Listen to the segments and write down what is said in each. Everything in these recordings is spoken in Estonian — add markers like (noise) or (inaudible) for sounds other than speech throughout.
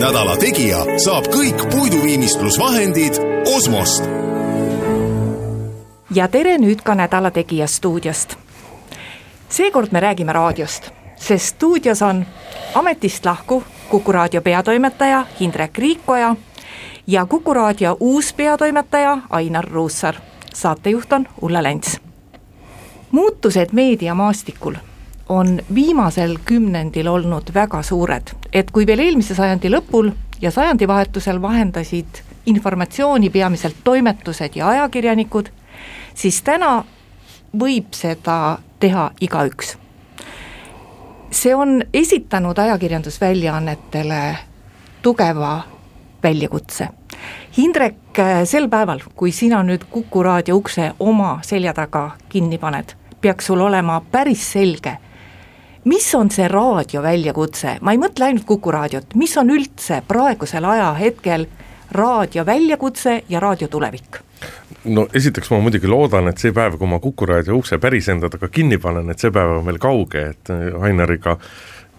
Nädala Tegija saab kõik puiduviimistlusvahendid Osmost. ja tere nüüd ka Nädala Tegija stuudiost. seekord me räägime raadiost, sest stuudios on ametist lahkuv Kuku raadio peatoimetaja Hindrek Riikoja ja Kuku raadio uus peatoimetaja Ainar Ruussaar. saatejuht on Ulla Lents. muutused meediamaastikul on viimasel kümnendil olnud väga suured, et kui veel eelmise sajandi lõpul ja sajandivahetusel vahendasid informatsiooni peamiselt toimetused ja ajakirjanikud, siis täna võib seda teha igaüks. see on esitanud ajakirjandusväljaannetele tugeva väljakutse. Hindrek, sel päeval, kui sina nüüd Kuku raadio ukse oma selja taga kinni paned, peaks sul olema päris selge mis on see raadio väljakutse, ma ei mõtle ainult Kuku raadiot, mis on üldse praegusel ajahetkel raadio väljakutse ja raadio tulevik? no esiteks ma muidugi loodan, et see päev, kui ma Kuku raadio ukse päris enda taga kinni panen, et see päev on veel kauge, et Ainariga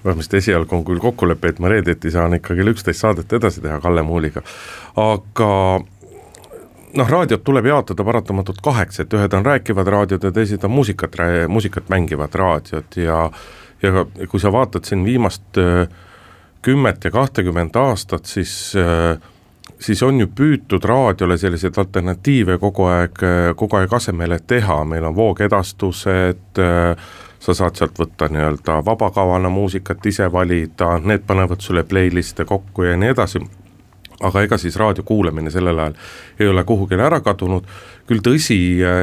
vähemasti esialgu on küll kokkulepe, et ma reedeti saan ikka kell üksteist saadet edasi teha Kalle Muuliga, aga noh, raadiot tuleb jaotada paratamatult kaheks, et ühed on rääkivad raadiod ja teised on muusikat, muusikat mängivad raadiod ja ja kui sa vaatad siin viimast äh, kümmet ja kahtekümmet aastat, siis äh, siis on ju püütud raadiole selliseid alternatiive kogu aeg, äh, kogu aeg asemele teha, meil on voogedastused, sa saad sealt võtta nii-öelda vabakavana muusikat ise valida, need panevad sulle playlist'e kokku ja nii edasi. Aga ega siis raadio kuulamine sellel ajal ei ole kuhugile ära kadunud, küll tõsi,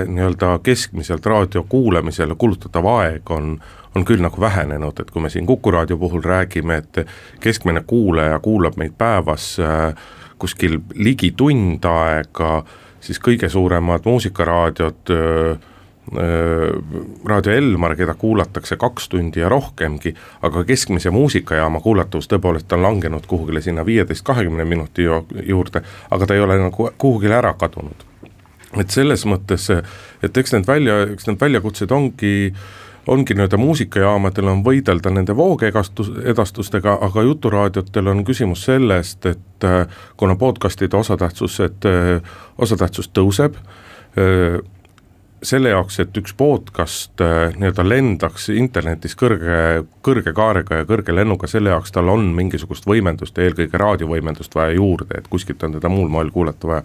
nii-öelda keskmiselt raadio kuulamisele kulutatav aeg on, on küll nagu vähenenud, et kui me siin Kuku raadio puhul räägime, et keskmine kuulaja kuulab meid päevas äh, kuskil ligi tund aega, siis kõige suuremad muusikaraadiod äh, äh, Raadio Elmar, keda kuulatakse kaks tundi ja rohkemgi, aga keskmise muusikajaama kuulatavus tõepoolest on langenud kuhugile sinna viieteist, kahekümne minuti juurde, aga ta ei ole nagu kuhugile ära kadunud. et selles mõttes, et eks need välja, eks need väljakutsed ongi äh, ongi nii-öelda muusikajaamadel on võidelda nende voogegastus, edastustega, aga juturaadiotel on küsimus sellest, et äh, kuna podcast'ide osatähtsus, et äh, osatähtsus tõuseb, äh, selle jaoks, et üks podcast nii-öelda lendaks internetis kõrge, kõrge kaarega ja kõrge lennuga, selle jaoks tal on mingisugust võimendust ja eelkõige raadiovõimendust vaja juurde, et kuskilt on teda muul moel kuulata vaja.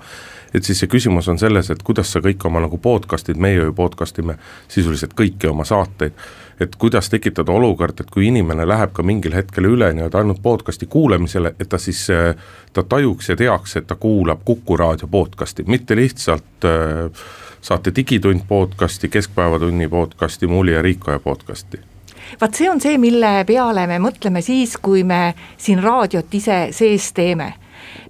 Et siis see küsimus on selles, et kuidas sa kõik oma nagu podcast'id, meie ju podcast ime sisuliselt kõiki oma saateid, et kuidas tekitada olukord, et kui inimene läheb ka mingil hetkel üle nii-öelda ainult podcast'i kuulamisele, et ta siis, ta tajuks ja teaks, et ta kuulab Kuku raadio podcast'i, mitte lihtsalt äh, saate Digitund podcast'i, Keskpäevatunni podcast'i, Muuli ja Riikoja podcast'i. Vaat see on see, mille peale me mõtleme siis, kui me siin raadiot ise sees teeme.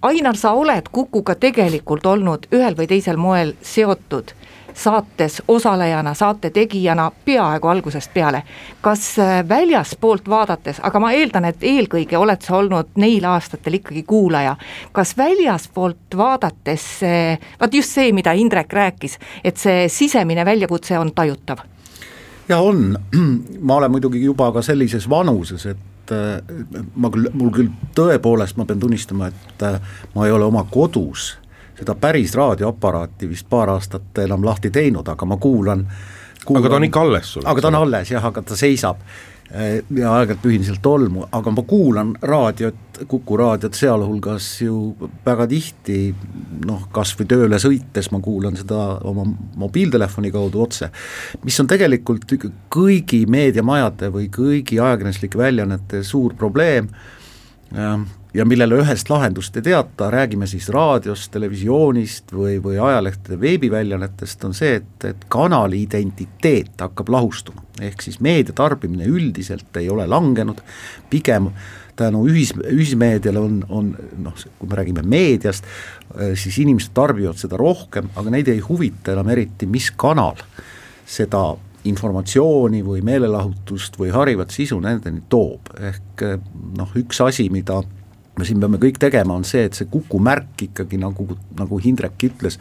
Ainar, sa oled Kukuga tegelikult olnud ühel või teisel moel seotud saates osalejana, saate tegijana peaaegu algusest peale. kas äh, väljaspoolt vaadates, aga ma eeldan, et eelkõige oled sa olnud neil aastatel ikkagi kuulaja, kas väljaspoolt vaadates see, vaat just see, mida Indrek rääkis, et see sisemine väljakutse on tajutav? ja on, (clears throat) ma olen muidugi juba ka sellises vanuses, et äh, ma küll, mul küll tõepoolest, ma pean tunnistama, et äh, ma ei ole oma kodus seda päris raadioaparaati vist paar aastat enam lahti teinud, aga ma kuulan, kuulan aga ta on ikka alles sul? aga ta on alles jah, aga ta seisab Äh, ja aeg-ajalt pühin seal tolmu, aga ma kuulan raadiot, Kuku raadiot sealhulgas ju väga tihti noh, kas või tööle sõites ma kuulan seda oma mobiiltelefoni kaudu otse, mis on tegelikult kõigi meediamajade või kõigi ajakirjanduslike väljaannete suur probleem ähm, ja millele ühest lahendust ei teata, räägime siis raadiost, televisioonist või, või ajalehtede veebiväljaannetest, on see, et, et kanali identiteet hakkab lahustuma. ehk siis meedia tarbimine üldiselt ei ole langenud, pigem tänu ühis, ühismeediale on, on noh, kui me räägime meediast, siis inimesed tarbivad seda rohkem, aga neid ei huvita enam eriti, mis kanal seda informatsiooni või meelelahutust või harivat sisu nendeni toob, ehk noh, üks asi, mida me siin peame kõik tegema, on see, et see Kuku märk ikkagi nagu, nagu Hindrek ütles,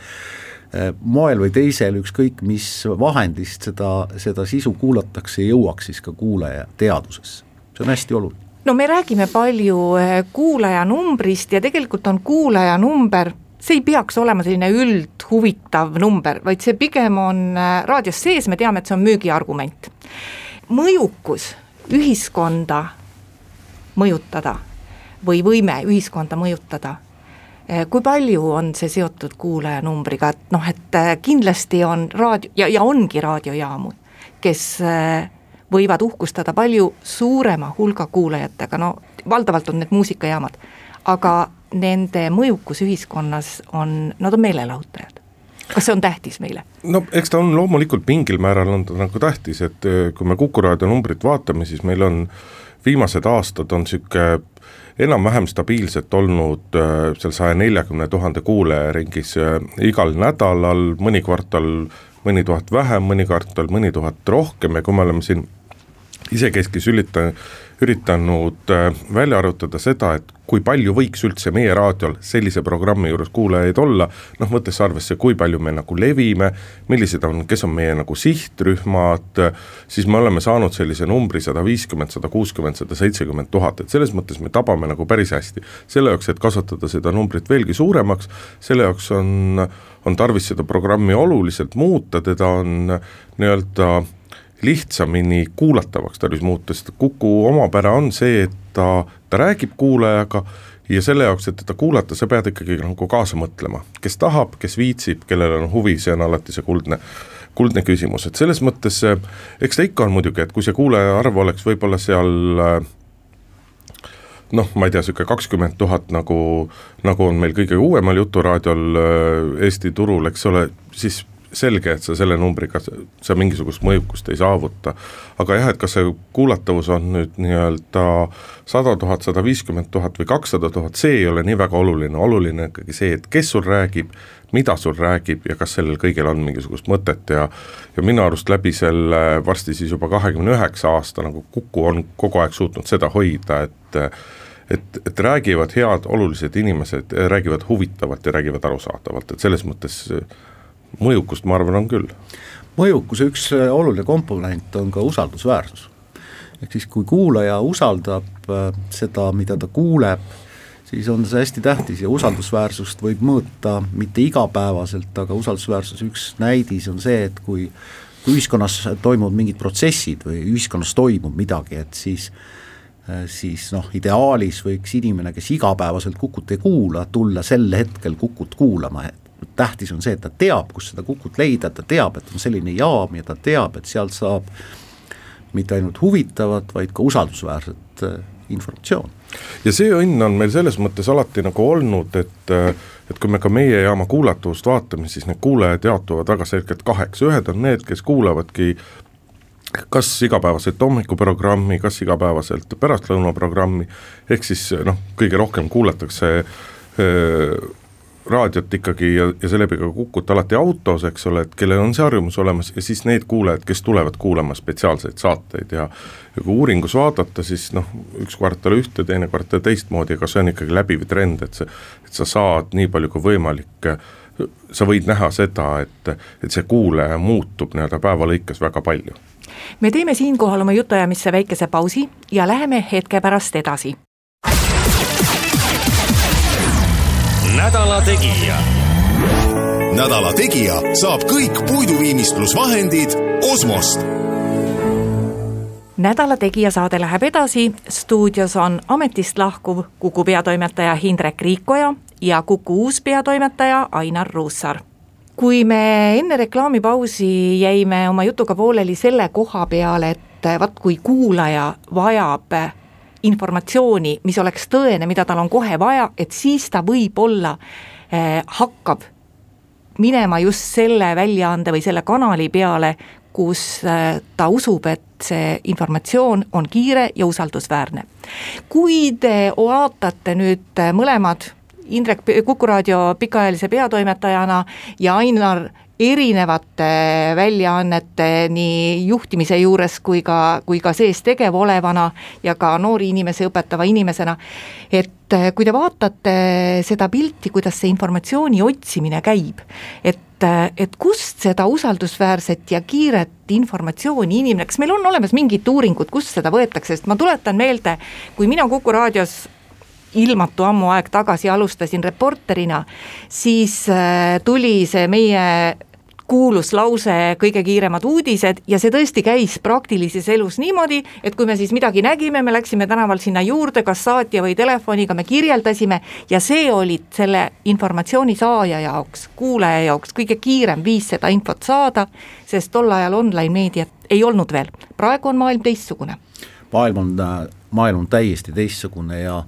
moel või teisel, ükskõik mis vahendist seda, seda sisu kuulatakse, jõuaks siis ka kuulaja teadvusesse, see on hästi oluline. No me räägime palju eh, kuulajanumbrist ja tegelikult on kuulajanumber, see ei peaks olema selline üldhuvitav number, vaid see pigem on eh, raadios sees, me teame, et see on müügiargument. mõjukus ühiskonda mõjutada või võime ühiskonda mõjutada, eh, kui palju on see seotud kuulajanumbriga, et noh, et kindlasti on raadio ja, ja ongi raadiojaamu, kes võivad uhkustada palju suurema hulga kuulajatega, no valdavalt on need muusikajaamad, aga nende mõjukus ühiskonnas on, nad on meelelahutajad. Kas see on tähtis meile? no eks ta on loomulikult mingil määral on ta nagu tähtis, et kui me Kuku raadio numbrit vaatame, siis meil on viimased aastad on niisugune enam-vähem stabiilselt olnud äh, seal saja neljakümne tuhande kuulaja ringis äh, igal nädalal, mõni kvartal mõni tuhat vähem, mõni kvartal mõni tuhat rohkem ja kui me oleme siin isekeskis ülita-, üritanud äh, välja arvutada seda, et kui palju võiks üldse meie raadiol sellise programmi juures kuulajaid olla, noh võttes arvesse, kui palju me nagu levime, millised on, kes on meie nagu sihtrühmad, siis me oleme saanud sellise numbri sada viiskümmend, sada kuuskümmend, sada seitsekümmend tuhat, et selles mõttes me tabame nagu päris hästi. selle jaoks, et kasvatada seda numbrit veelgi suuremaks, selle jaoks on, on tarvis seda programmi oluliselt muuta, teda on nii-öelda lihtsamini kuulatavaks tarvis muuta, sest Kuku omapära on see, et ta, ta räägib kuulajaga ja selle jaoks, et teda kuulata, sa pead ikkagi nagu kaasa mõtlema. kes tahab, kes viitsib, kellel on huvi, see on alati see kuldne, kuldne küsimus, et selles mõttes eks ta ikka on muidugi, et kui see kuulaja arv oleks võib-olla seal noh, ma ei tea, niisugune kakskümmend tuhat nagu, nagu on meil kõige uuemal Juturaadiol Eesti turul, eks ole, siis selge, et sa selle numbriga, sa mingisugust mõjukust ei saavuta. aga jah, et kas see kuulatavus on nüüd nii-öelda sada tuhat, sada viiskümmend tuhat või kakssada tuhat, see ei ole nii väga oluline, oluline ikkagi see, et kes sul räägib, mida sul räägib ja kas sellel kõigel on mingisugust mõtet. Ja ja minu arust läbi selle varsti siis juba kahekümne üheksa aasta nagu Kuku on kogu aeg suutnud seda hoida, et et, et räägivad head, olulised inimesed, räägivad huvitavalt ja räägivad arusaadavalt, et selles mõttes mõjukust, ma arvan, on küll. mõjukuse üks äh, oluline komponent on ka usaldusväärsus. ehk siis, kui kuulaja usaldab äh, seda, mida ta kuuleb, siis on see hästi tähtis ja usaldusväärsust võib mõõta mitte igapäevaselt, aga usaldusväärsuse üks näidis on see, et kui kui ühiskonnas toimuvad mingid protsessid või ühiskonnas toimub midagi, et siis äh, siis noh, ideaalis võiks inimene, kes igapäevaselt Kukut ei kuula, tulla sel hetkel Kukut kuulama, tähtis on see, et ta teab, kus seda Kukut leida, ta teab, et on selline jaam ja ta teab, et sealt saab mitte ainult huvitavat, vaid ka usaldusväärset äh, informatsiooni. ja see õnn on meil selles mõttes alati nagu olnud, et äh, et kui me ka meie jaama kuulatavust vaatame, siis need kuulajad jaotuvad väga selgelt kaheks, ühed on need, kes kuulavadki kas igapäevaselt hommikuprogrammi, kas igapäevaselt pärastlõunaprogrammi, ehk siis noh, kõige rohkem kuulatakse öö, äh, raadiot ikkagi ja, ja seeläbi ka Kukut alati autos, eks ole, et kellel on see harjumus olemas ja siis need kuulajad, kes tulevad kuulama spetsiaalseid saateid ja ja kui uuringus vaadata, siis noh, üks kvartal ühte, teine kvartal teistmoodi, aga see on ikkagi läbiv trend, et see, et sa saad nii palju kui võimalik, sa võid näha seda, et, et see kuulaja muutub nii-öelda päeva lõikes väga palju. me teeme siinkohal oma jutuajamisse väikese pausi ja läheme hetke pärast edasi. Nädala Tegija. nädala Tegija saab kõik puiduviimistlusvahendid Osmost. nädala Tegija saade läheb edasi, stuudios on ametist lahkuv Kuku peatoimetaja Hindrek Riikoja ja Kuku uus peatoimetaja Ainar Ruussaar kui me enne reklaamipausi jäime oma jutuga pooleli selle koha peale, et vaat kui kuulaja vajab informatsiooni, mis oleks tõene, mida tal on kohe vaja, et siis ta võib-olla eh, hakkab minema just selle väljaande või selle kanali peale, kus eh, ta usub, et see informatsioon on kiire ja usaldusväärne. kui te vaatate nüüd mõlemad Indrek Kuku raadio pikaajalise peatoimetajana ja Ainar erinevate väljaannete nii juhtimise juures kui ka, kui ka sees tegev olevana ja ka noori inimesi õpetava inimesena, et kui te vaatate seda pilti, kuidas see informatsiooni otsimine käib, et et kust seda usaldusväärset ja kiiret informatsiooni inimene, kas meil on olemas mingid uuringud, kust seda võetakse, sest ma tuletan meelde, kui mina Kuku raadios ilmatu ammu aeg tagasi alustasin reporterina, siis äh, tuli see meie kuulus lause Kõige kiiremad uudised ja see tõesti käis praktilises elus niimoodi, et kui me siis midagi nägime, me läksime tänaval sinna juurde, kas saatja või telefoniga, me kirjeldasime ja see oli selle informatsiooni saaja jaoks, kuulaja jaoks kõige kiirem viis seda infot saada, sest tol ajal online meediat ei olnud veel, praegu on maailm teistsugune. maailm on, maailm on täiesti teistsugune ja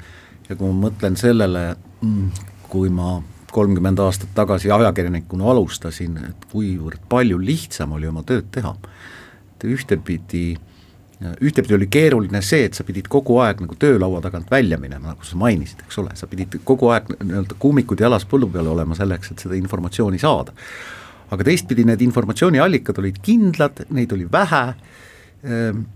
ja kui ma mõtlen sellele, mm, kui ma kolmkümmend aastat tagasi ajakirjanikuna alustasin, et kuivõrd palju lihtsam oli oma tööd teha. et ühtepidi, ühtepidi oli keeruline see, et sa pidid kogu aeg nagu töölaua tagant välja minema, nagu sa mainisid, eks ole, sa pidid kogu aeg nii-öelda kummikud jalas põllu peal olema selleks, et seda informatsiooni saada. aga teistpidi need informatsiooniallikad olid kindlad, neid oli vähe ehm,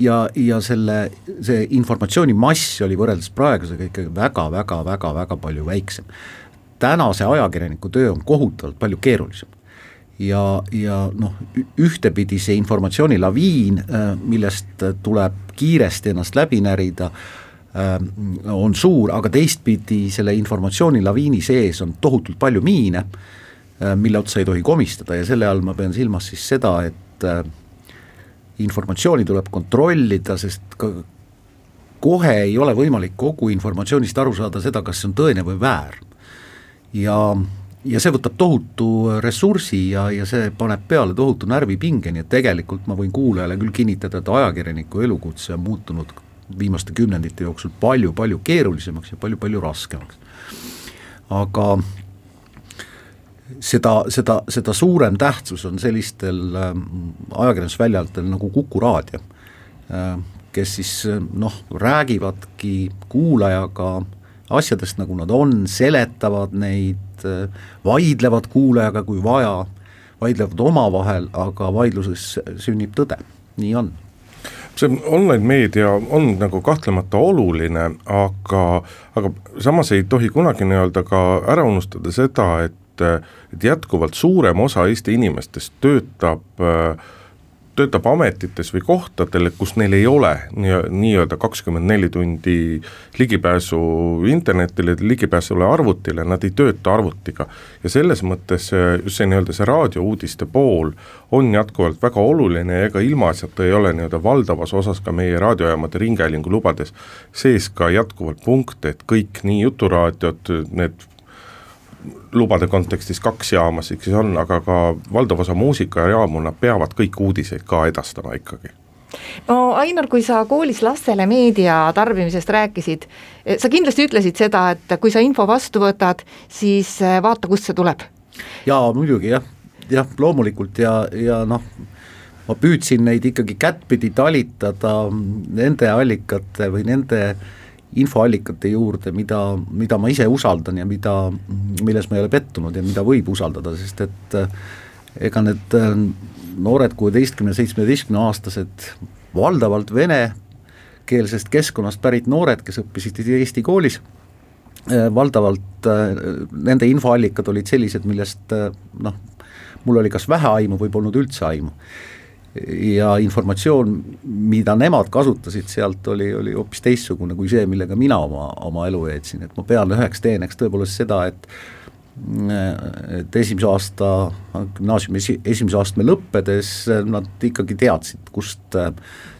ja, ja selle, see informatsioonimass oli võrreldes praegusega ikkagi väga-väga-väga-väga palju väiksem. Tänase ajakirjaniku töö on kohutavalt palju keerulisem. ja, ja noh, ühtepidi see informatsioonilaviin, äh, millest tuleb kiiresti ennast läbi närida, äh, on suur, aga teistpidi selle informatsioonilaviini sees on tohutult palju miine, äh, mille otsa ei tohi komistada ja selle all ma pean silmas siis seda, et informatsiooni tuleb kontrollida, sest ka kohe ei ole võimalik kogu informatsioonist aru saada seda, kas see on tõene või väär. Ja, ja see võtab tohutu ressursi ja, ja see paneb peale tohutu närvipinge, nii et tegelikult ma võin kuulajale küll kinnitada, et ajakirjaniku elukutse on muutunud viimaste kümnendite jooksul palju-palju keerulisemaks ja palju-palju raskemaks. aga seda, seda, seda suurem tähtsus on sellistel äh, ajakirjandusväljatel nagu Kuku raadio äh,, kes siis noh, räägivadki kuulajaga asjadest, nagu nad on, seletavad neid äh,, vaidlevad kuulajaga, kui vaja, vaidlevad omavahel, aga vaidluses sünnib tõde, nii on. See online meedia on nagu kahtlemata oluline, aga, aga samas ei tohi kunagi nii-öelda ka ära unustada seda, et et, jätkuvalt suurem osa Eesti inimestest töötab töötab ametites või kohtadel, kus neil ei ole nii, nii-öelda kakskümmend neli tundi ligipääsu internetile, ligipääsule arvutile, nad ei tööta arvutiga. ja selles mõttes just see nii-öelda see raadiouudiste pool on jätkuvalt väga oluline ja ega ilmaasjata ei ole nii-öelda valdavas osas ka meie raadiojaamade ringhäälingu lubades sees ka jätkuvalt punkte, et kõik nii juturaadiod, need lubade kontekstis kaks jaama siis on, aga ka valdav osa muusikajaamu, nad peavad kõik uudiseid ka edastama ikkagi. No Ainar, kui sa koolis lastele meedia tarbimisest rääkisid, sa kindlasti ütlesid seda, et kui sa info vastu võtad, siis eh, vaata, kust see tuleb. jaa, muidugi jah, jah, loomulikult. Ja, ja noh, ma püüdsin neid ikkagi kättpidi talitada nende allikate või nende äh, infoallikate juurde, mida, mida ma ise usaldan ja mida, milles ma ei ole pettunud ja mida võib usaldada, sest et eh, ega need eh, noored kuueteistkümne, seitsmeteistkümne aastased valdavalt venekeelsest keskkonnast pärit noored, kes õppisid Eesti koolis, eh, valdavalt nende infoallikad olid sellised, millest noh, mul oli kas vähe aimu või polnud üldse aimu ja informatsioon, mida nemad kasutasid sealt, oli, oli hoopis teistsugune kui see, millega mina oma, oma elu veetsin, et ma pean üheks teeneks tõepoolest seda, et et esimese aasta, gümnaasiumi esi, esimese astme lõppedes nad ikkagi teadsid, kust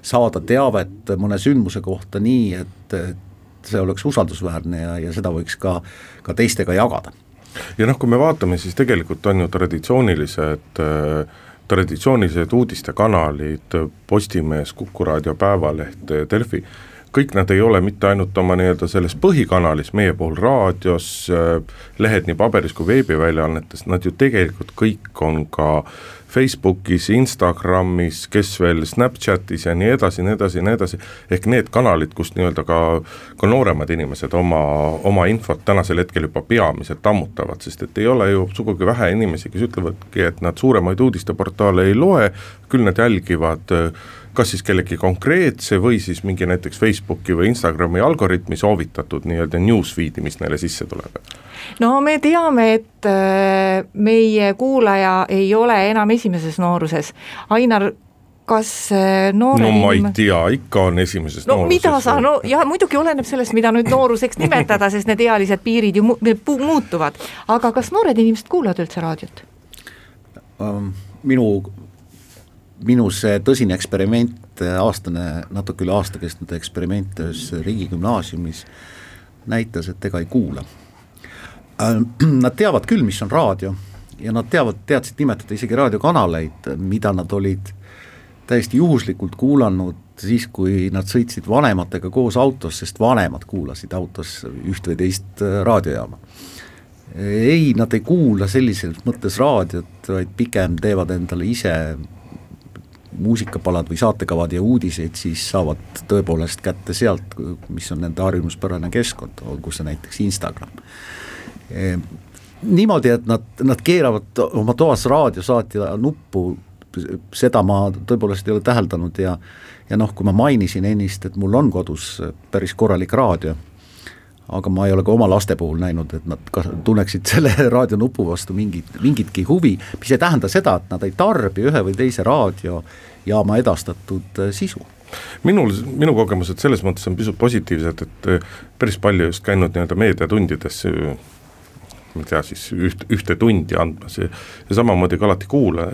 saada teavet mõne sündmuse kohta nii, et, et see oleks usaldusväärne ja, ja seda võiks ka, ka teistega jagada. ja noh, kui me vaatame, siis tegelikult on ju traditsioonilised äh, traditsioonilised uudistekanalid, Postimees, Kuku raadio, Päevaleht, Delfi, kõik nad ei ole mitte ainult oma nii-öelda selles põhikanalis, meie puhul raadios, lehed nii paberis kui veebiväljaannetes, nad ju tegelikult kõik on ka Facebookis, Instagramis, kes veel Snapchatis ja nii edasi, nii edasi, nii edasi, ehk need kanalid, kust nii-öelda ka, ka nooremad inimesed oma, oma infot tänasel hetkel juba peamiselt ammutavad, sest et ei ole ju sugugi vähe inimesi, kes ütlevadki, et nad suuremaid uudisteportaale ei loe, küll nad jälgivad äh, kas siis kellegi konkreetse või siis mingi näiteks Facebooki või Instagrami algoritmi soovitatud nii-öelda newsfeed'i, mis neile sisse tuleb? no me teame, et äh, meie kuulaja ei ole enam esimeses nooruses, Ainar kas äh, noore no ma ei tea, ikka on esimeses no nooruses. mida sa, no ja muidugi oleneb sellest, mida nüüd nooruseks nimetada, sest need ealised piirid ju mu muutuvad, aga kas noored inimesed kuulavad üldse raadiot um,? minu minu see tõsine eksperiment, aastane, natuke üle aasta kestnud eksperiment ühes riigigümnaasiumis näitas, et ega ei kuula. Nad teavad küll, mis on raadio ja nad teavad, teadsid nimetada isegi raadiokanaleid, mida nad olid täiesti juhuslikult kuulanud siis, kui nad sõitsid vanematega koos autos, sest vanemad kuulasid autos üht või teist äh, raadiojaama. ei, nad ei kuula sellises mõttes raadiot, vaid pigem teevad endale ise muusikapalad või saatekavad ja uudiseid, siis saavad tõepoolest kätte sealt, mis on nende harjumuspärane keskkond, olgu see näiteks Instagram e,. niimoodi, et nad, nad keeravad oma toas raadiosaatja nuppu, seda ma tõepoolest ei ole täheldanud ja ja noh, kui ma mainisin ennist, et mul on kodus päris korralik raadio aga ma ei ole ka oma laste puhul näinud, et nad ka tunneksid selle (laughs) raadionupu vastu mingit, mingitki huvi, mis ei tähenda seda, et nad ei tarbi ühe või teise raadiojaama edastatud äh, sisu. Minul, minu kogemused selles mõttes on pisut positiivsed, et äh, päris palju just käinud nii-öelda meediatundides ma ei tea, siis üht, ühte tundi andmas. Ja, ja samamoodi ka alati kuula,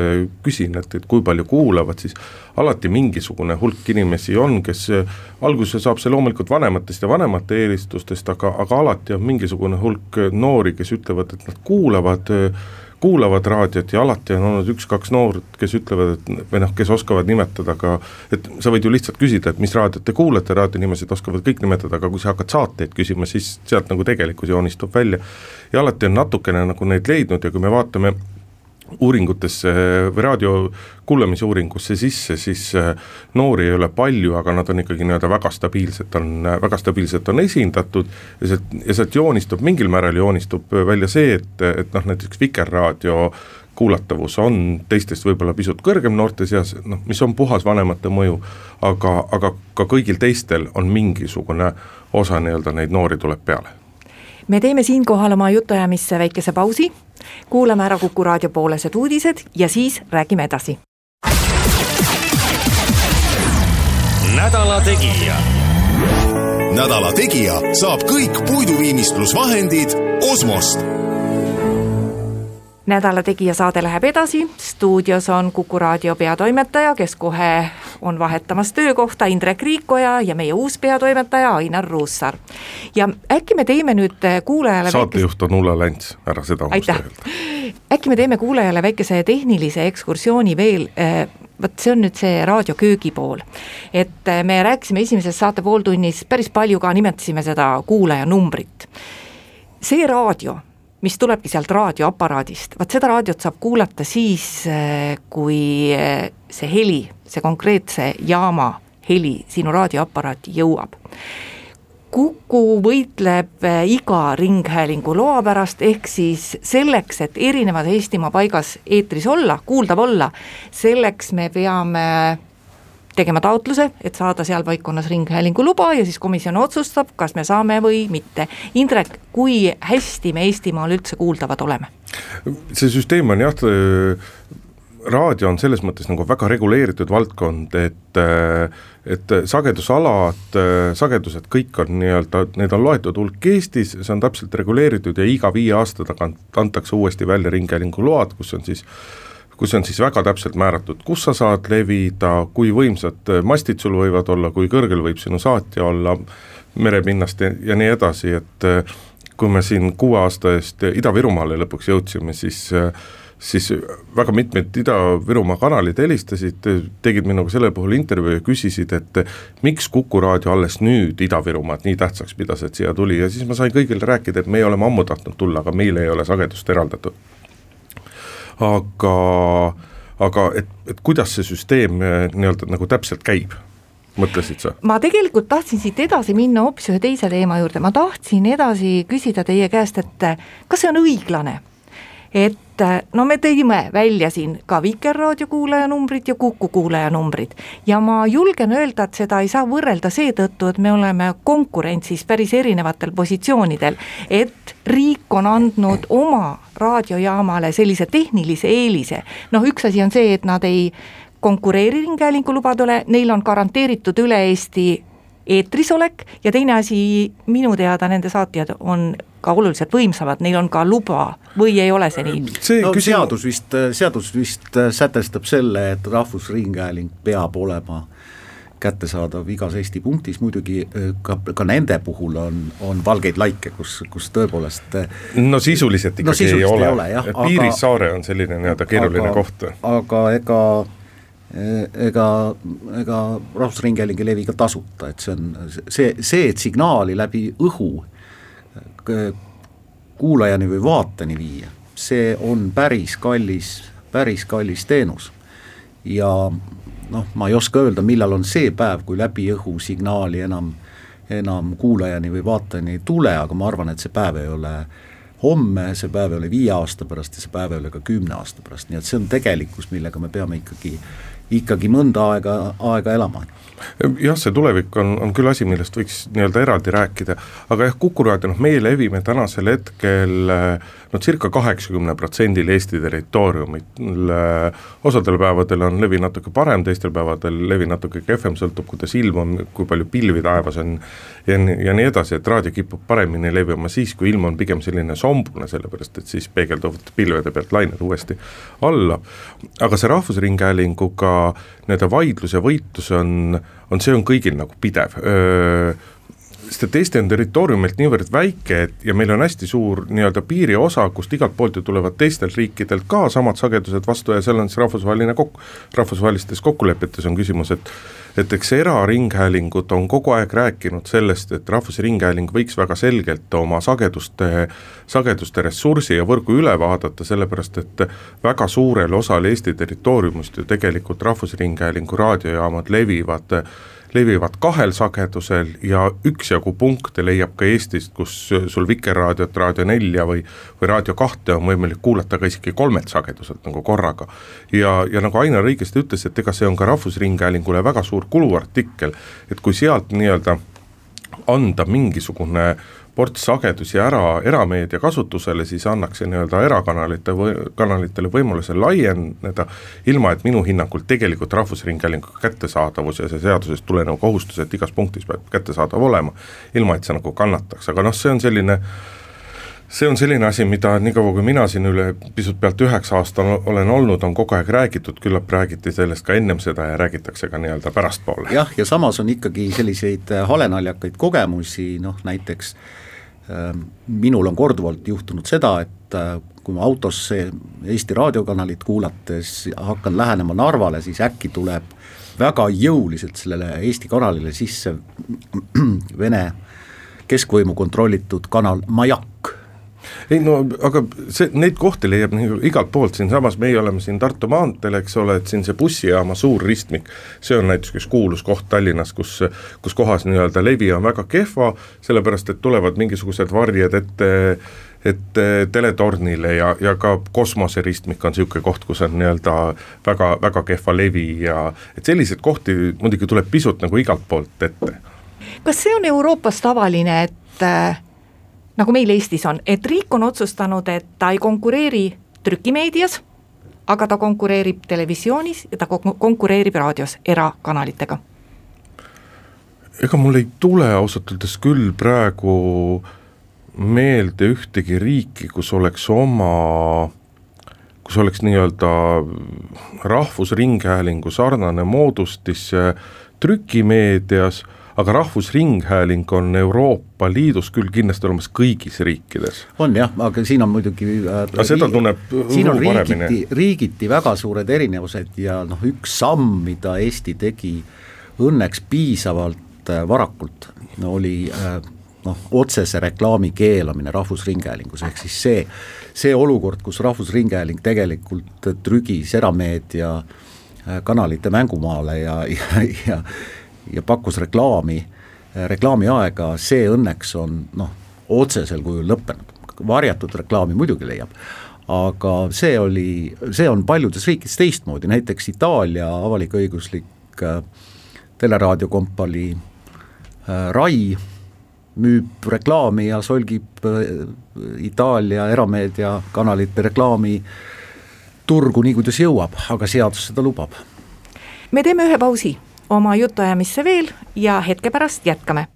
küsin, et, et kui palju kuulavad, siis alati mingisugune hulk inimesi on, kes alguse saab see loomulikult vanematest ja vanemate eelistustest, aga, aga alati on mingisugune hulk noori, kes ütlevad, et nad kuulavad äh, kuulavad raadiot ja alati on olnud üks-kaks noort, kes ütlevad, et või noh, kes oskavad nimetada ka, et sa võid ju lihtsalt küsida, et mis raadiot te kuulate, raadionimesed oskavad kõik nimetada, aga kui sa hakkad saateid küsima, siis sealt nagu tegelikkus joonistub välja. ja alati on natukene nagu neid leidnud ja kui me vaatame uuringutesse või raadio kuulamisuuringusse sisse, siis äh, noori ei ole palju, aga nad on ikkagi nii-öelda väga stabiilselt on, väga stabiilselt on esindatud ja sealt, ja sealt joonistub, mingil määral joonistub välja see, et, et noh, näiteks Vikerraadio kuulatavus on teistest võib-olla pisut kõrgem noorte seas, noh, mis on puhas vanemate mõju, aga, aga ka kõigil teistel on mingisugune osa nii-öelda neid noori tuleb peale me teeme siinkohal oma jutuajamisse väikese pausi, kuulame ära Kuku raadio poolesed uudised ja siis räägime edasi. nädala Tegija. nädala Tegija saab kõik puiduviimistlusvahendid Osmost nädala Tegija saade läheb edasi, stuudios on Kuku raadio peatoimetaja, kes kohe on vahetamas töökohta, Indrek Riikoja ja meie uus peatoimetaja Ainar Ruussaar. ja äkki me teeme nüüd kuulajale saatejuht on Ulla Länts, ära seda unusta öelda. äkki me teeme kuulajale väikese tehnilise ekskursiooni veel äh, vot see on nüüd see raadioköögi pool. et äh, me rääkisime esimeses saate pooltunnis päris palju ka, nimetasime seda kuulajanumbrit. see raadio, mis tulebki sealt raadioaparaadist, vaat seda raadiot saab kuulata siis, äh, kui äh, see heli, see konkreetse jaama heli sinu raadioaparaati jõuab. Kuku võitleb äh, iga ringhäälingu loa pärast, ehk siis selleks, et erinevas Eestimaa paigas eetris olla, kuuldav olla, selleks me peame tegema taotluse, et saada seal paikkonnas ringhäälingu luba ja siis komisjon otsustab, kas me saame või mitte. Indrek, kui hästi me Eestimaal üldse kuuldavad oleme? see süsteem on jah, raadio on selles mõttes nagu väga reguleeritud valdkond, et et sagedusalad, sagedused, kõik on nii-öelda, need on loetud hulk Eestis, see on täpselt reguleeritud ja iga viie aasta tagant antakse uuesti välja ringhäälingu load, kus on siis kus on siis väga täpselt määratud, kus sa saad levida, kui võimsad mastid sul võivad olla, kui kõrgel võib sinu saatja olla merepinnast ja, nii edasi, et kui me siin kuue aasta eest Ida-Virumaale lõpuks jõudsime, siis siis väga mitmed Ida-Virumaa kanalid helistasid, tegid minuga selle puhul intervjuu ja küsisid, et miks Kuku raadio alles nüüd Ida-Virumaad nii tähtsaks pidas, et siia tuli ja siis ma sain kõigile rääkida, et me oleme ammu tahtnud tulla, aga meile ei ole sagedust eraldatud. Aga, aga et, et kuidas see süsteem nii-öelda nagu täpselt käib mõtlesid sa? ma tegelikult tahtsin siit edasi minna hoopis ühe teise teema juurde, ma tahtsin edasi küsida teie käest, et kas see on õiglane? et no me tõime välja siin ka Vikerraadio kuulajanumbrid ja Kuku kuulajanumbrid. Ja ma julgen öelda, et seda ei saa võrrelda seetõttu, et me oleme konkurentsis päris erinevatel positsioonidel, et riik on andnud oma raadiojaamale sellise tehnilise eelise, noh, üks asi on see, et nad ei konkureeri ringhäälingu lubadele, neil on garanteeritud üle Eesti eetris olek ja teine asi, minu teada nende saatjad on ka oluliselt võimsamad, neil on ka luba või ei ole see nii? see no, küsim... seadus vist, seadus vist sätestab selle, et Rahvusringhääling peab olema kättesaadav igas Eesti punktis, muidugi ka, ka nende puhul on, on valgeid laike, kus, kus tõepoolest no sisuliselt ikkagi no, sisuliselt ei ole, ole, Piirissaare on selline nii-öelda keeruline aga, koht. aga ega ega, ega Rahvusringhääling ei levi ka tasuta, et see on see, see, et signaali läbi õhu kuulajani või vaateni viia, see on päris kallis, päris kallis teenus. ja noh, ma ei oska öelda, millal on see päev, kui läbi õhu signaali enam, enam kuulajani või vaatajani ei tule, aga ma arvan, et see päev ei ole homme, see päev ei ole viie aasta pärast ja see päev ei ole ka kümne aasta pärast, nii et see on tegelikkus, millega me peame ikkagi ikkagi mõnda aega, aega elama. jah, see tulevik on, on küll asi, millest võiks nii-öelda eraldi rääkida, aga jah, Kuku raadio, noh meie levime tänasel hetkel no circa kaheksakümne protsendil Eesti territooriumil, osadel päevadel on levi natuke parem, teistel päevadel levi natuke kehvem, sõltub kuidas ilm on, kui palju pilvi taevas on ja nii, ja nii edasi, et raadio kipub paremini levima siis, kui ilm on pigem selline sombune, sellepärast et siis peegelduvad pilvede pealt lained uuesti alla. aga see Rahvusringhäälinguga nii-öelda vaidlus ja võitlus on, on, see on kõigil nagu pidev sest et Eesti on territooriumilt niivõrd väike, et ja meil on hästi suur nii-öelda piiriosa, kust igalt poolt ju tulevad teistelt riikidelt ka samad sagedused vastu ja seal on siis rahvusvaheline kok-, rahvusvahelistes kokkulepetes on küsimus, et et eks eraringhäälingud on kogu aeg rääkinud sellest, et Rahvusringhääling võiks väga selgelt oma sageduste, sageduste ressursi ja võrgu üle vaadata, sellepärast et väga suurel osal Eesti territooriumist ju tegelikult Rahvusringhäälingu raadiojaamad levivad levivad kahel sagedusel ja üksjagu punkte leiab ka Eestist, kus sul Vikerraadiot, Raadio nelja või, või Raadio kahte on võimalik kuulata ka isegi kolmelt sageduselt nagu korraga. ja, ja nagu Ainar õigesti ütles, et ega see on ka Rahvusringhäälingule väga suur kuluartikkel, et kui sealt nii-öelda anda mingisugune ports sagedusi ära erameedia kasutusele, siis annaks see nii-öelda erakanalite või kanalitele võimaluse laieneda, ilma et minu hinnangul tegelikult Rahvusringhäälingu kättesaadavus ja see seadusest tulenev kohustus, et igas punktis peab kättesaadav olema, ilma et see nagu kannataks, aga noh, see on selline see on selline asi, mida niikaua, kui mina siin üle pisut pealt üheksa aasta olen olnud, on kogu aeg räägitud, küllap räägiti sellest ka ennem seda ja räägitakse ka nii-öelda pärastpoole. jah, ja samas on ikkagi selliseid halemaljakaid kogemusi, noh näiteks äh, Ehm, minul on korduvalt juhtunud seda, et äh, kui ma autos Eesti raadiokanalit kuulates hakkan lähenema Narvale, siis äkki tuleb väga jõuliselt sellele Eesti kanalile sisse (clears throat) Vene keskvõimu kontrollitud kanal Majak ei no aga see, neid kohti leiab nagu igalt poolt, siinsamas meie oleme siin Tartu maanteel, eks ole, et siin see bussijaama suur ristmik, see on näiteks üks kuulus koht Tallinnas, kus, kus kohas nii-öelda levi on väga kehva, sellepärast et tulevad mingisugused varjed ette et teletornile ja, ja ka kosmoseristmik on niisugune koht, kus on nii-öelda väga, väga kehva levi ja et selliseid kohti muidugi tuleb pisut nagu igalt poolt ette. kas see on Euroopas tavaline, et äh, nagu meil Eestis on, et riik on otsustanud, et ta ei konkureeri trükimeedias, aga ta konkureerib televisioonis ja ta konkureerib raadios erakanalitega. ega mul ei tule ausalt öeldes küll praegu meelde ühtegi riiki, kus oleks oma, kus oleks nii-öelda rahvusringhäälingu sarnane moodustis trükimeedias aga Rahvusringhääling on Euroopa Liidus küll kindlasti olemas kõigis riikides. on jah, aga siin on muidugi äh, aga seda tunneb siin on riigiti, riigiti väga suured erinevused ja noh, üks samm, mida Eesti tegi õnneks piisavalt äh, varakult, oli äh, noh, otsese reklaami keelamine Rahvusringhäälingus, ehk siis see, see olukord, kus Rahvusringhääling tegelikult trügis erameedia kanalite mängumaale ja, ja, ja ja pakkus reklaami, reklaamiaega, see õnneks on noh, otsesel kujul lõppenud, varjatud reklaami muidugi leiab, aga see oli, see on paljudes riikides teistmoodi, näiteks Itaalia avalik-õiguslik äh, teleraadiokompanii äh, Rai müüb reklaami ja solgib äh, Itaalia erameedia kanalite reklaami turgu nii, kuidas jõuab, aga seadus seda lubab. me teeme ühe pausi oma jutuajamisse veel ja hetke pärast jätkame.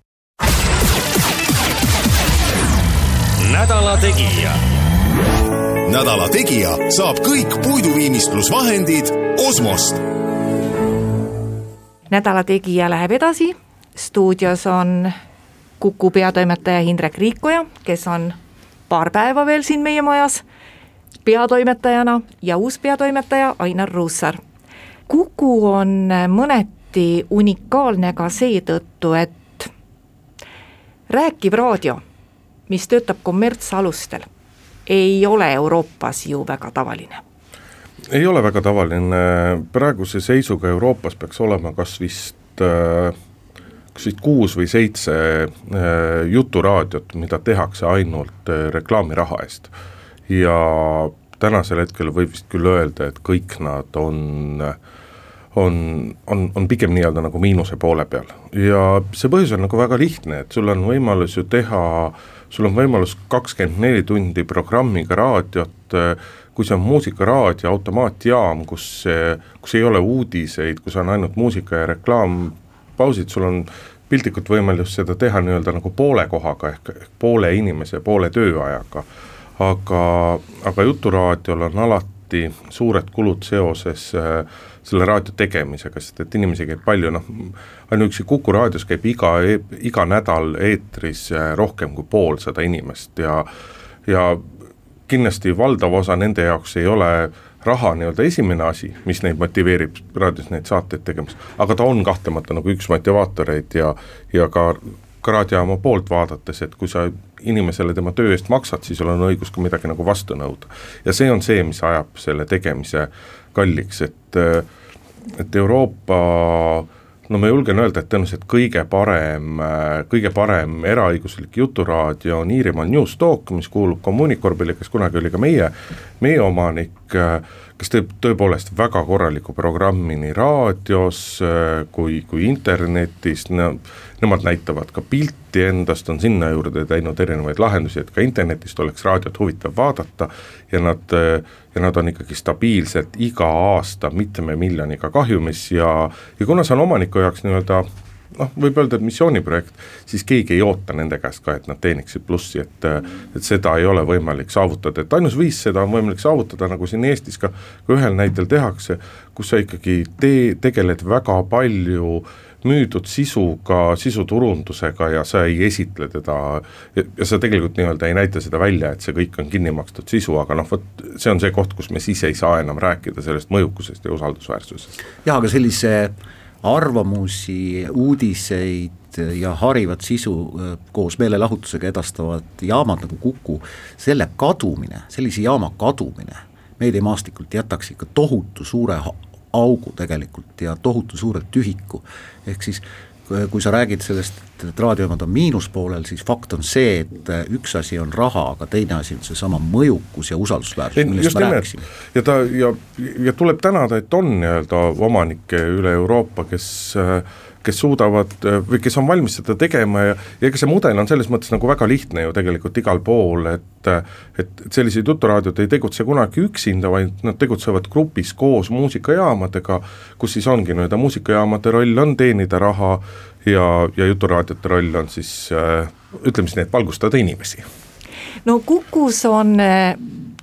nädala Tegija. nädala Tegija saab kõik puiduviimistlusvahendid Osmost. nädala Tegija läheb edasi, stuudios on Kuku peatoimetaja Hindrek Riikoja, kes on paar päeva veel siin meie majas peatoimetajana ja uus peatoimetaja Ainar Ruussaar. Kuku on mõneti unikaalne ka seetõttu, et rääkiv raadio, mis töötab kommertsalustel, ei ole Euroopas ju väga tavaline ei ole väga tavaline, praeguse seisuga Euroopas peaks olema kas vist äh, kas vist kuus või seitse äh, juturaadiot, mida tehakse ainult äh, reklaamiraha eest. ja tänasel hetkel võib vist küll öelda, et kõik nad on on, on, on pigem nii-öelda nagu miinuse poole peal ja see põhjus on nagu väga lihtne, et sul on võimalus ju teha, sul on võimalus kakskümmend neli tundi programmiga raadiot, kui see on muusikaraadio, automaatjaam, kus, kus ei ole uudiseid, kus on ainult muusika ja reklaam pausid, sul on piltlikult võimalus seda teha nii-öelda nagu poole kohaga ehk, ehk poole inimese, poole tööajaga. aga, aga Juturaadiol on alati suured kulud seoses äh, selle raadio tegemisega, sest et inimesi käib palju, noh, ainuüksi Kuku raadios käib iga, iga nädal eetris äh, rohkem kui poolsada inimest ja ja kindlasti valdav osa nende jaoks ei ole äh, raha nii-öelda esimene asi, mis neid motiveerib raadios neid saateid tegemas, aga ta on kahtlemata nagu üks motivaatoreid ja, ja ka ka raadiojaama poolt vaadates, et kui sa inimesele tema töö eest maksad, siis sul on õigus ka midagi nagu vastu nõuda. ja see on see, mis ajab selle tegemise kalliks, et et Euroopa no ma julgen öelda, et tõenäoliselt kõige parem, kõige parem eraõiguslik juturaadio on Iirimaa News Talk, mis kuulub Communicorbile, kes kunagi oli ka meie, meie omanik, kes teeb tõepoolest väga korralikku programmi nii raadios kui, kui internetis, no nemad näitavad ka pilti endast, on sinna juurde teinud erinevaid lahendusi, et ka internetist oleks raadiot huvitav vaadata ja nad, ja nad on ikkagi stabiilselt iga aasta mitme miljoniga kahjumis ja, ja kuna see on omaniku jaoks nii-öelda noh, võib öelda, et missiooniprojekt, siis keegi ei oota nende käest ka, et nad teeniksid plussi, et et seda ei ole võimalik saavutada, et ainus viis seda on võimalik saavutada, nagu siin Eestis ka, ka ühel näitel tehakse, kus sa ikkagi tee, tegeled väga palju müüdud sisuga, sisuturundusega ja sa ei esitle teda ja, sa tegelikult nii-öelda ei näita seda välja, et see kõik on kinni makstud sisu, aga noh, vot see on see koht, kus me siis ei saa enam rääkida sellest mõjukusest ja usaldusväärsusest. jah, aga sellise äh, arvamusi, uudiseid ja harivat sisu koos meelelahutusega edastavad jaamad nagu Kuku, selle kadumine, sellise jaama kadumine meediamaastikult jätaks ikka tohutu suure augu tegelikult ja tohutu suure tühiku, ehk siis kui sa räägid sellest, et raadiojaamad on miinuspoolel, siis fakt on see, et üks asi on raha, aga teine asi on seesama mõjukus ja usaldusväärsus, millest me rääkisime. ja ta ja, ja tuleb tänada, et on nii-öelda omanikke üle Euroopa, kes äh, kes suudavad või kes on valmis seda tegema ja, ja ega see mudel on selles mõttes nagu väga lihtne ju tegelikult igal pool, et et sellised juturaadiod ei tegutse kunagi üksinda, vaid nad tegutsevad grupis koos muusikajaamadega, kus siis ongi nii-öelda muusikajaamade roll on teenida raha ja, ja juturaadiote roll on siis ütleme siis nii, et valgustada inimesi. no Kukus on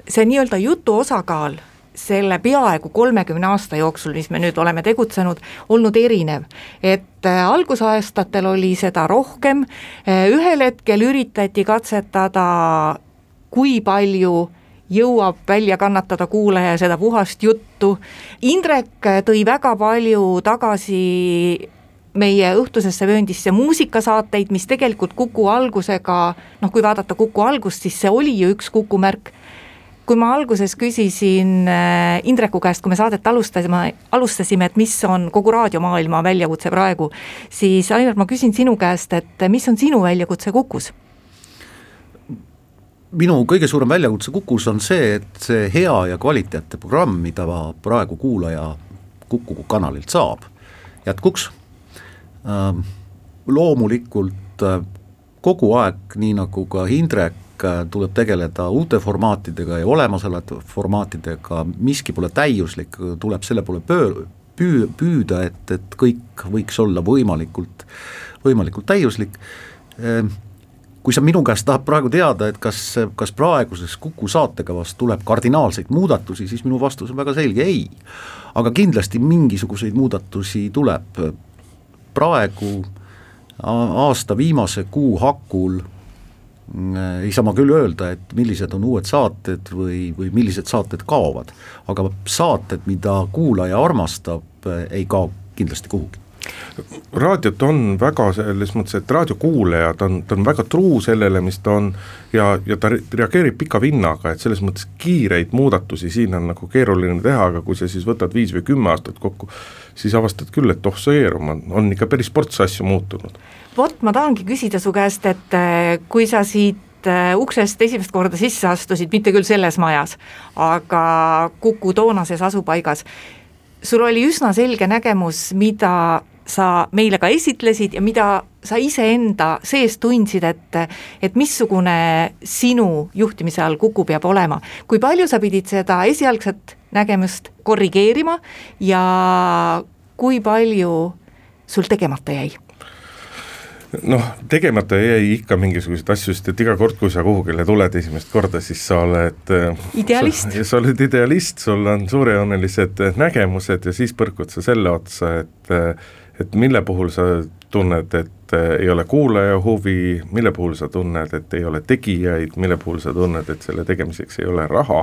see nii-öelda jutu osakaal selle peaaegu kolmekümne aasta jooksul, mis me nüüd oleme tegutsenud, olnud erinev. et äh, algusaastatel oli seda rohkem, äh, ühel hetkel üritati katsetada, kui palju jõuab välja kannatada kuulaja seda puhast juttu. Indrek tõi väga palju tagasi meie õhtusesse vööndisse muusikasaateid, mis tegelikult Kuku algusega, noh, kui vaadata Kuku algust, siis see oli ju üks Kuku märk kui ma alguses küsisin äh, Indreku käest, kui me saadet alustasime, alustasime, et mis on kogu raadiomaailma väljakutse praegu, siis Ainar, ma küsin sinu käest, et mis on sinu väljakutse Kukus? minu kõige suurem väljakutse Kukus on see, et see hea ja kvaliteetne programm, mida praegu kuulaja Kuku kanalilt saab, jätkuks ähm,. loomulikult äh, kogu aeg, nii nagu ka Indrek Äh, tuleb tegeleda uute formaatidega ja olemasolevate formaatidega, miski pole täiuslik, tuleb selle poole pöör-, püü-, püüda, et, et kõik võiks olla võimalikult, võimalikult täiuslik. Ehm, kui sa minu käest tahad praegu teada, et kas, kas praeguses Kuku saatekavas tuleb kardinaalseid muudatusi, siis minu vastus on väga selge, ei. aga kindlasti mingisuguseid muudatusi tuleb, praegu aasta viimase kuu hakul ei saa ma küll öelda, et millised on uued saated või, või millised saated kaovad, aga saated, mida kuulaja armastab, äh, ei kao kindlasti kuhugi raadiot on väga selles mõttes, et raadiokuulajad on, ta on väga truu sellele, mis ta on ja, ja ta reageerib pika vinnaga, et selles mõttes kiireid muudatusi siin on nagu keeruline teha, aga kui sa siis võtad viis või kümme aastat kokku, siis avastad küll, et oh see eeruma, on ikka päris ports asju muutunud. Vot ma tahangi küsida su käest, et äh, kui sa siit äh, uksest esimest korda sisse astusid, mitte küll selles majas, aga Kuku toonases asupaigas, sul oli üsna selge nägemus, mida sa meile ka esitlesid ja mida sa iseenda sees tundsid, et et missugune sinu juhtimise all Kuku peab olema. kui palju sa pidid seda esialgset nägemust korrigeerima ja kui palju sul tegemata jäi? noh, tegemata jäi ikka mingisuguseid asju, sest et iga kord, kui sa kuhugile tuled esimest korda, siis sa oled äh, idealist, sa oled idealist, sul on suurejoonelised nägemused ja siis põrkud sa selle otsa, et äh, et mille puhul sa tunned, et äh, ei ole kuulaja huvi, mille puhul sa tunned, et ei ole tegijaid, mille puhul sa tunned, et selle tegemiseks ei ole raha,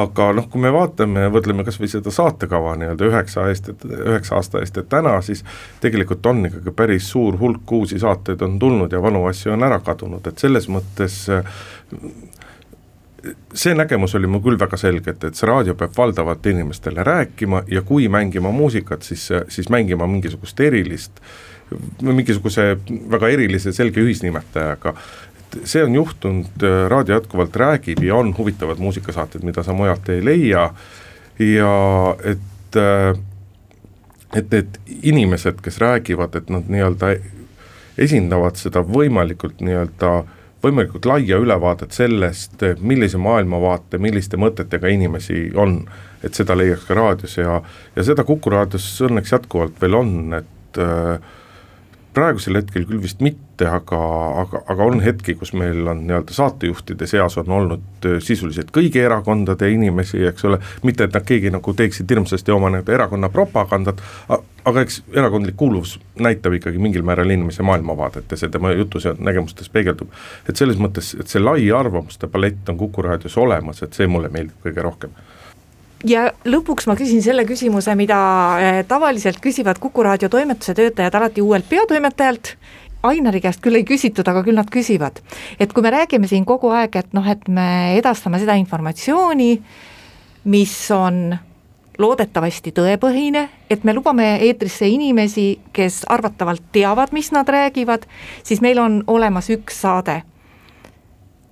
aga noh, kui me vaatame, võrdleme kas või seda saatekava nii-öelda üheksa eest, üheksa aasta eest, et täna siis tegelikult on ikkagi päris suur hulk uusi saateid on tulnud ja vanu asju on ära kadunud, et selles mõttes see nägemus oli mul küll väga selge, et, et see raadio peab valdavalt inimestele rääkima ja kui mängima muusikat, siis, siis mängima mingisugust erilist äh, mingisuguse väga erilise selge ühisnimetajaga. see on juhtunud, äh, raadio jätkuvalt räägib ja on huvitavad muusikasaated, mida sa mujalt ei leia ja et äh, et need inimesed, kes räägivad, et nad nii-öelda esindavad seda võimalikult nii-öelda võimalikult laia ülevaadet sellest, millise maailmavaate, milliste mõtetega inimesi on, et seda leiaks ka raadios ja, ja seda Kuku raadios õnneks jätkuvalt veel on, et äh, praegusel hetkel küll vist mitte, aga, aga, aga on hetki, kus meil on nii-öelda saatejuhtide seas on olnud äh, sisuliselt kõigi erakondade inimesi, eks ole, mitte et nad keegi nagu teeksid hirmsasti oma nii-öelda erakonna propagandat, aga eks erakondlik kuuluvus näitab ikkagi mingil määral inimese maailmavaadet ja see tema jutus ja nägemustes peegeldub. et selles mõttes, et see lai arvamuste palett on Kuku raadios olemas, et see mulle meeldib kõige rohkem ja lõpuks ma küsin selle küsimuse, mida eh, tavaliselt küsivad Kuku raadio toimetuse töötajad alati uuelt peatoimetajalt, Ainari käest küll ei küsitud, aga küll nad küsivad. et kui me räägime siin kogu aeg, et noh, et me edastame seda informatsiooni, mis on loodetavasti tõepõhine, et me lubame eetrisse inimesi, kes arvatavalt teavad, mis nad räägivad, siis meil on olemas üks saade,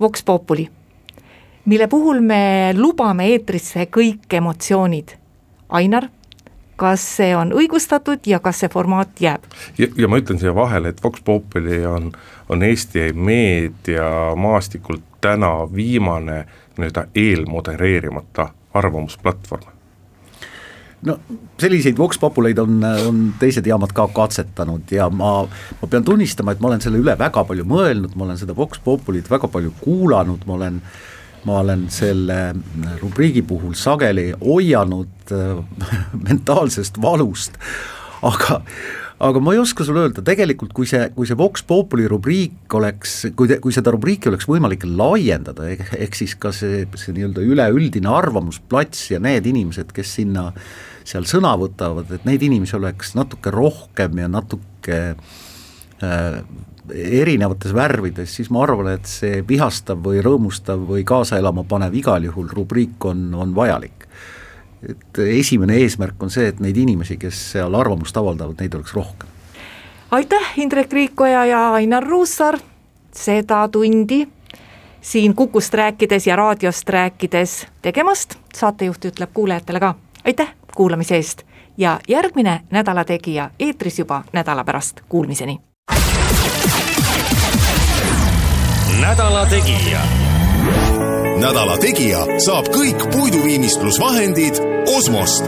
Vox Populi mille puhul me lubame eetrisse kõik emotsioonid. Ainar, kas see on õigustatud ja kas see formaat jääb? ja, ma ütlen siia vahele, et Vox Populi on, on Eesti meediamaastikult täna viimane nii-öelda eelmodereerimata arvamusplatvorm no selliseid Vox Populeid on, on teised jaamad ka katsetanud ja ma, ma pean tunnistama, et ma olen selle üle väga palju mõelnud, ma olen seda Vox Populit väga palju kuulanud, ma olen äh, ma olen selle rubriigi puhul sageli hoianud (laughs) mentaalsest valust, aga aga ma ei oska sulle öelda, tegelikult kui see, kui see Vox Populi rubriik oleks, kui te, kui seda rubriiki oleks võimalik laiendada, ehk siis ka see, see nii-öelda üleüldine arvamusplats ja need inimesed, kes sinna seal sõna võtavad, et neid inimesi oleks natuke rohkem ja natuke äh, erinevates värvides, siis ma arvan, et see vihastav või rõõmustav või kaasa elama panev igal juhul rubriik on, on vajalik et esimene eesmärk on see, et neid inimesi, kes seal arvamust avaldavad, neid oleks rohkem. aitäh, Indrek Riikoja ja Ainar Ruussaar, seda tundi siin Kukust rääkides ja raadiost rääkides tegemast, saatejuht ütleb kuulajatele ka aitäh kuulamise eest ja järgmine Nädala Tegija eetris juba nädala pärast, kuulmiseni. Nädala Tegija. Nädala Tegija saab kõik puiduviimistlusvahendid Osmost